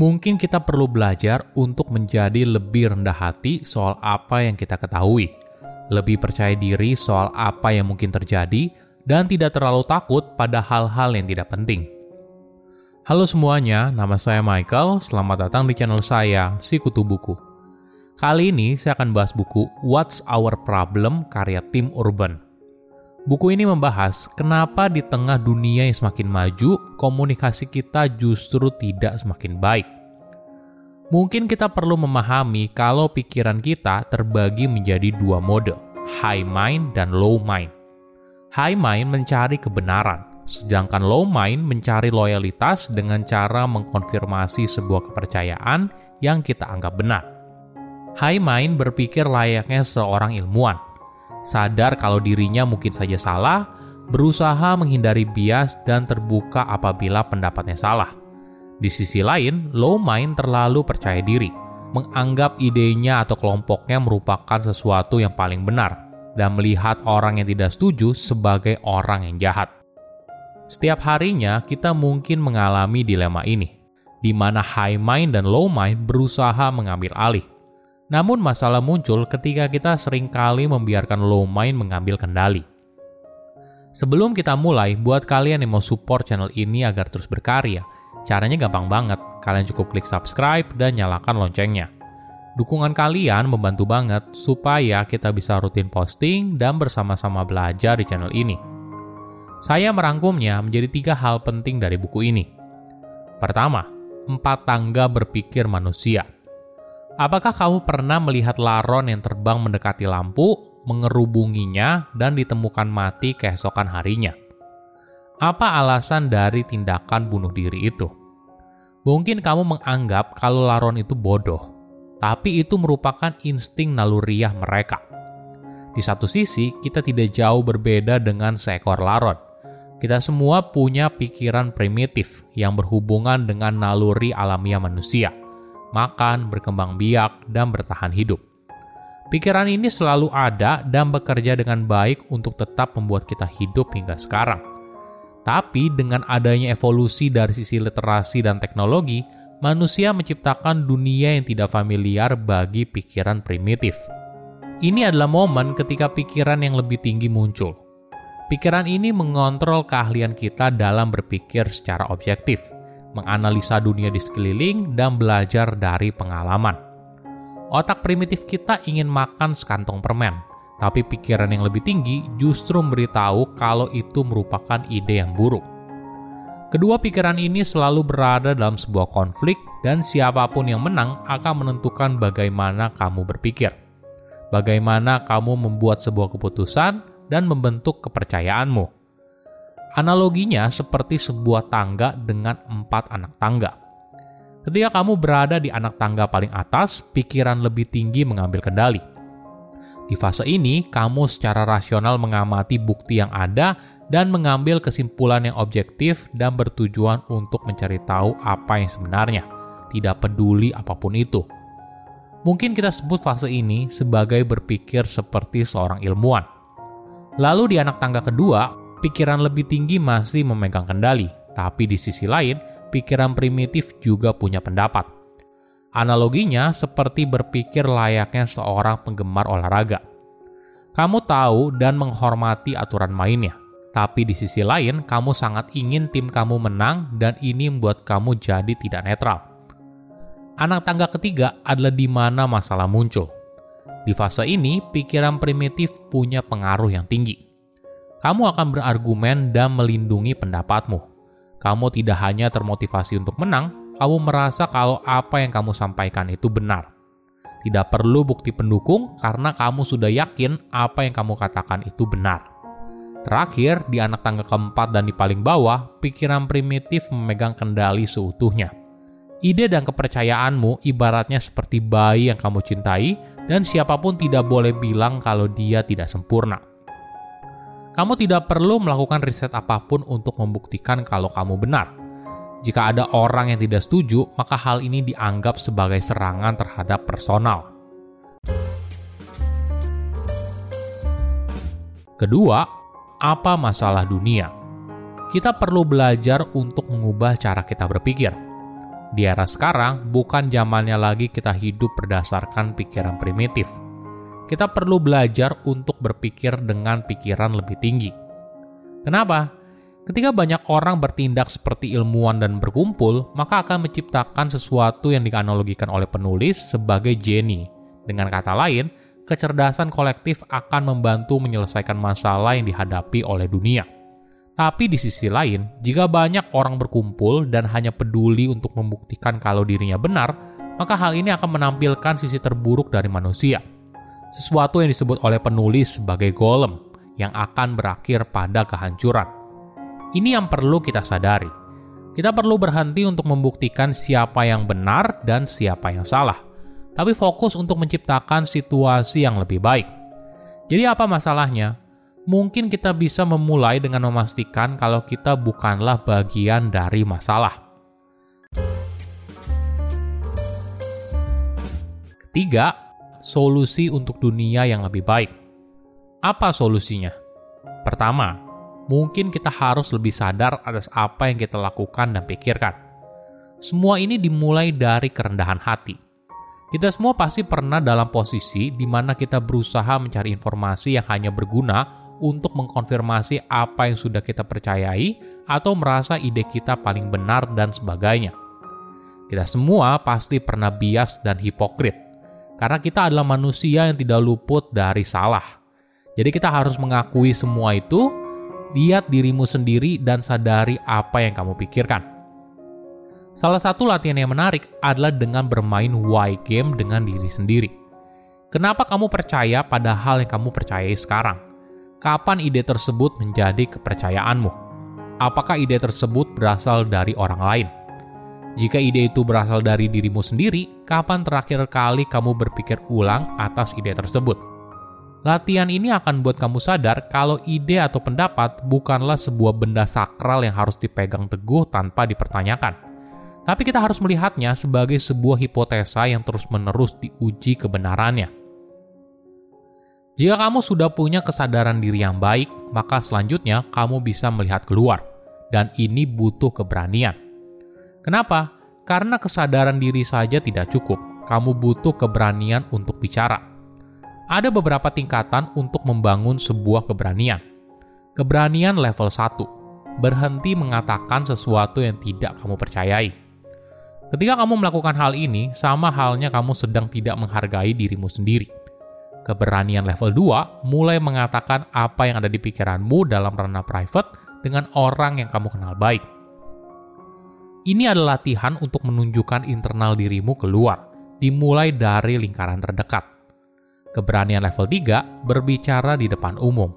mungkin kita perlu belajar untuk menjadi lebih rendah hati soal apa yang kita ketahui, lebih percaya diri soal apa yang mungkin terjadi, dan tidak terlalu takut pada hal-hal yang tidak penting. Halo semuanya, nama saya Michael. Selamat datang di channel saya, Si Kutu Buku. Kali ini saya akan bahas buku What's Our Problem karya Tim Urban. Buku ini membahas kenapa di tengah dunia yang semakin maju, komunikasi kita justru tidak semakin baik. Mungkin kita perlu memahami kalau pikiran kita terbagi menjadi dua mode, high mind dan low mind. High mind mencari kebenaran, sedangkan low mind mencari loyalitas dengan cara mengkonfirmasi sebuah kepercayaan yang kita anggap benar. High mind berpikir layaknya seorang ilmuwan, sadar kalau dirinya mungkin saja salah, berusaha menghindari bias dan terbuka apabila pendapatnya salah. Di sisi lain, low mind terlalu percaya diri, menganggap idenya atau kelompoknya merupakan sesuatu yang paling benar, dan melihat orang yang tidak setuju sebagai orang yang jahat. Setiap harinya kita mungkin mengalami dilema ini, di mana high mind dan low mind berusaha mengambil alih namun masalah muncul ketika kita sering kali membiarkan low mind mengambil kendali. Sebelum kita mulai, buat kalian yang mau support channel ini agar terus berkarya, caranya gampang banget. Kalian cukup klik subscribe dan nyalakan loncengnya. Dukungan kalian membantu banget supaya kita bisa rutin posting dan bersama-sama belajar di channel ini. Saya merangkumnya menjadi tiga hal penting dari buku ini. Pertama, empat tangga berpikir manusia. Apakah kamu pernah melihat laron yang terbang mendekati lampu, mengerubunginya, dan ditemukan mati keesokan harinya? Apa alasan dari tindakan bunuh diri itu? Mungkin kamu menganggap kalau laron itu bodoh, tapi itu merupakan insting naluriah mereka. Di satu sisi, kita tidak jauh berbeda dengan seekor laron. Kita semua punya pikiran primitif yang berhubungan dengan naluri alamiah manusia makan, berkembang biak, dan bertahan hidup. Pikiran ini selalu ada dan bekerja dengan baik untuk tetap membuat kita hidup hingga sekarang. Tapi dengan adanya evolusi dari sisi literasi dan teknologi, manusia menciptakan dunia yang tidak familiar bagi pikiran primitif. Ini adalah momen ketika pikiran yang lebih tinggi muncul. Pikiran ini mengontrol keahlian kita dalam berpikir secara objektif – menganalisa dunia di sekeliling, dan belajar dari pengalaman. Otak primitif kita ingin makan sekantong permen, tapi pikiran yang lebih tinggi justru memberitahu kalau itu merupakan ide yang buruk. Kedua pikiran ini selalu berada dalam sebuah konflik, dan siapa pun yang menang akan menentukan bagaimana kamu berpikir, bagaimana kamu membuat sebuah keputusan, dan membentuk kepercayaanmu. Analoginya seperti sebuah tangga dengan empat anak tangga. Ketika kamu berada di anak tangga paling atas, pikiran lebih tinggi mengambil kendali. Di fase ini, kamu secara rasional mengamati bukti yang ada dan mengambil kesimpulan yang objektif dan bertujuan untuk mencari tahu apa yang sebenarnya, tidak peduli apa pun itu. Mungkin kita sebut fase ini sebagai berpikir seperti seorang ilmuwan. Lalu di anak tangga kedua, pikiran lebih tinggi masih memegang kendali, tapi di sisi lain, pikiran primitif juga punya pendapat. Analoginya seperti berpikir layaknya seorang penggemar olahraga. Kamu tahu dan menghormati aturan mainnya, tapi di sisi lain, kamu sangat ingin tim kamu menang, dan ini membuat kamu jadi tidak netral. Anak tangga ketiga adalah di mana masalah muncul. Di fase ini, pikiran primitif punya pengaruh yang tinggi kamu akan berargumen dan melindungi pendapatmu. Kamu tidak hanya termotivasi untuk menang, kamu merasa kalau apa yang kamu sampaikan itu benar. Tidak perlu bukti pendukung karena kamu sudah yakin apa yang kamu katakan itu benar. Terakhir, di anak tangga keempat dan di paling bawah, pikiran primitif memegang kendali seutuhnya. Ide dan kepercayaanmu ibaratnya seperti bayi yang kamu cintai, dan siapa pun tidak boleh bilang kalau dia tidak sempurna. Kamu tidak perlu melakukan riset apa pun untuk membuktikan kalau kamu benar. Jika ada orang yang tidak setuju, maka hal ini dianggap sebagai serangan terhadap personal. Kedua, apa masalah dunia? Kita perlu belajar untuk mengubah cara kita berpikir. Di era sekarang, bukan zamannya lagi kita hidup berdasarkan pikiran primitif. Kita perlu belajar untuk berpikir dengan pikiran lebih tinggi. Kenapa? Ketika banyak orang bertindak seperti ilmuwan dan berkumpul, maka akan menciptakan sesuatu yang dianalogikan oleh penulis sebagai genie. Dengan kata lain, kecerdasan kolektif akan membantu menyelesaikan masalah yang dihadapi oleh dunia. Tapi di sisi lain, jika banyak orang berkumpul dan hanya peduli untuk membuktikan kalau dirinya benar, maka hal ini akan menampilkan sisi terburuk dari manusia. Sesuatu yang disebut oleh penulis sebagai golem, yang akan berakhir pada kehancuran. Ini yang perlu kita sadari. Kita perlu berhenti untuk membuktikan siapa yang benar dan siapa yang salah, tapi fokus untuk menciptakan situasi yang lebih baik. Jadi, apa masalahnya? Mungkin kita bisa memulai dengan memastikan kalau kita bukanlah bagian dari masalah. Ketiga, solusi untuk dunia yang lebih baik. Apa solusinya? Pertama, mungkin kita harus lebih sadar atas apa yang kita lakukan dan pikirkan. Semua ini dimulai dari kerendahan hati. Kita semua pasti pernah dalam posisi di mana kita berusaha mencari informasi yang hanya berguna untuk mengkonfirmasi apa yang sudah kita percayai atau merasa ide kita paling benar dan sebagainya. Kita semua pasti pernah bias dan hipokrit, karena kita adalah manusia yang tidak luput dari salah. Jadi kita harus mengakui semua itu lihat dirimu sendiri dan sadari apa yang kamu pikirkan. Salah satu latihan yang menarik adalah dengan bermain why game dengan diri sendiri. Kenapa kamu percaya pada hal yang kamu percayai sekarang? Kapan ide tersebut menjadi kepercayaanmu? Apakah ide tersebut berasal dari orang lain? Jika ide itu berasal dari dirimu sendiri, kapan terakhir kali kamu berpikir ulang atas ide tersebut? Latihan ini akan buat kamu sadar kalau ide atau pendapat bukanlah sebuah benda sakral yang harus dipegang teguh tanpa dipertanyakan. Tapi kita harus melihatnya sebagai sebuah hipotesa yang terus-menerus diuji kebenarannya. Jika kamu sudah punya kesadaran diri yang baik, maka selanjutnya kamu bisa melihat keluar, dan ini butuh keberanian. Kenapa? Karena kesadaran diri saja tidak cukup, kamu butuh keberanian untuk bicara ada beberapa tingkatan untuk membangun sebuah keberanian. Keberanian level 1, berhenti mengatakan sesuatu yang tidak kamu percayai. Ketika kamu melakukan hal ini, sama halnya kamu sedang tidak menghargai dirimu sendiri. Keberanian level 2 mulai mengatakan apa yang ada di pikiranmu dalam ranah private dengan orang yang kamu kenal baik. Ini adalah latihan untuk menunjukkan internal dirimu keluar, dimulai dari lingkaran terdekat. Keberanian level 3 berbicara di depan umum.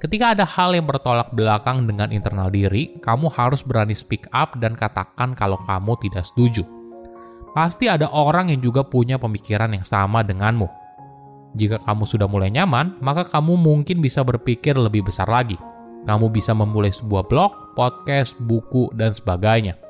Ketika ada hal yang bertolak belakang dengan internal diri, kamu harus berani speak up dan katakan kalau kamu tidak setuju. Pasti ada orang yang juga punya pemikiran yang sama denganmu. Jika kamu sudah mulai nyaman, maka kamu mungkin bisa berpikir lebih besar lagi. Kamu bisa memulai sebuah blog, podcast, buku, dan sebagainya.